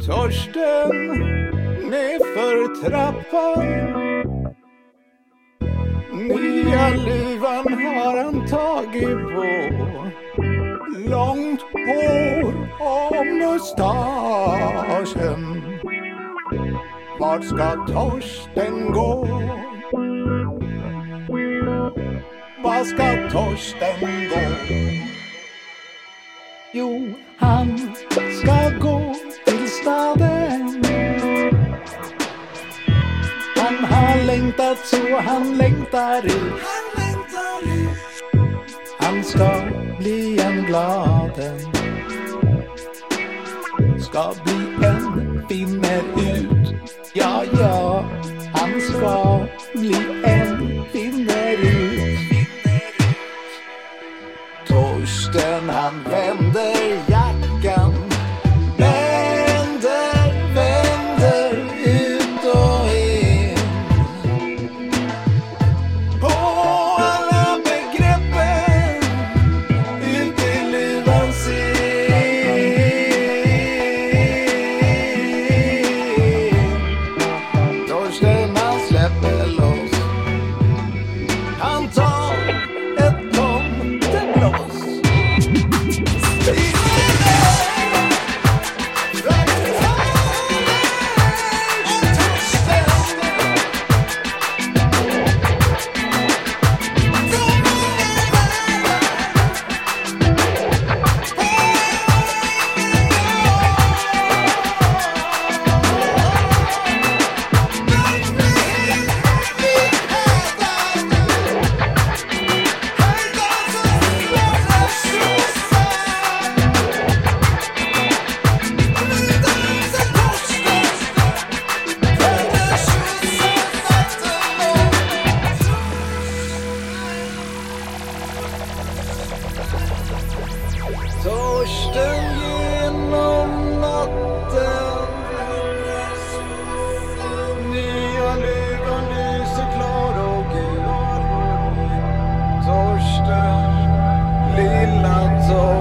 Torsten nerför trappan Nya luvan har han tagit på Långt hår och mustaschen Vart ska Torsten gå? Vart ska Torsten gå? Jo, han ska gå staden. Han har längtat så han längtar ut. Han ska bli en gladen. Ska bli en finner ut. Ja, ja, han ska bli en finner ut. Torsten han vände törsten genom natten. Nya luvan lyser klar och gul Torsten, lilla törsten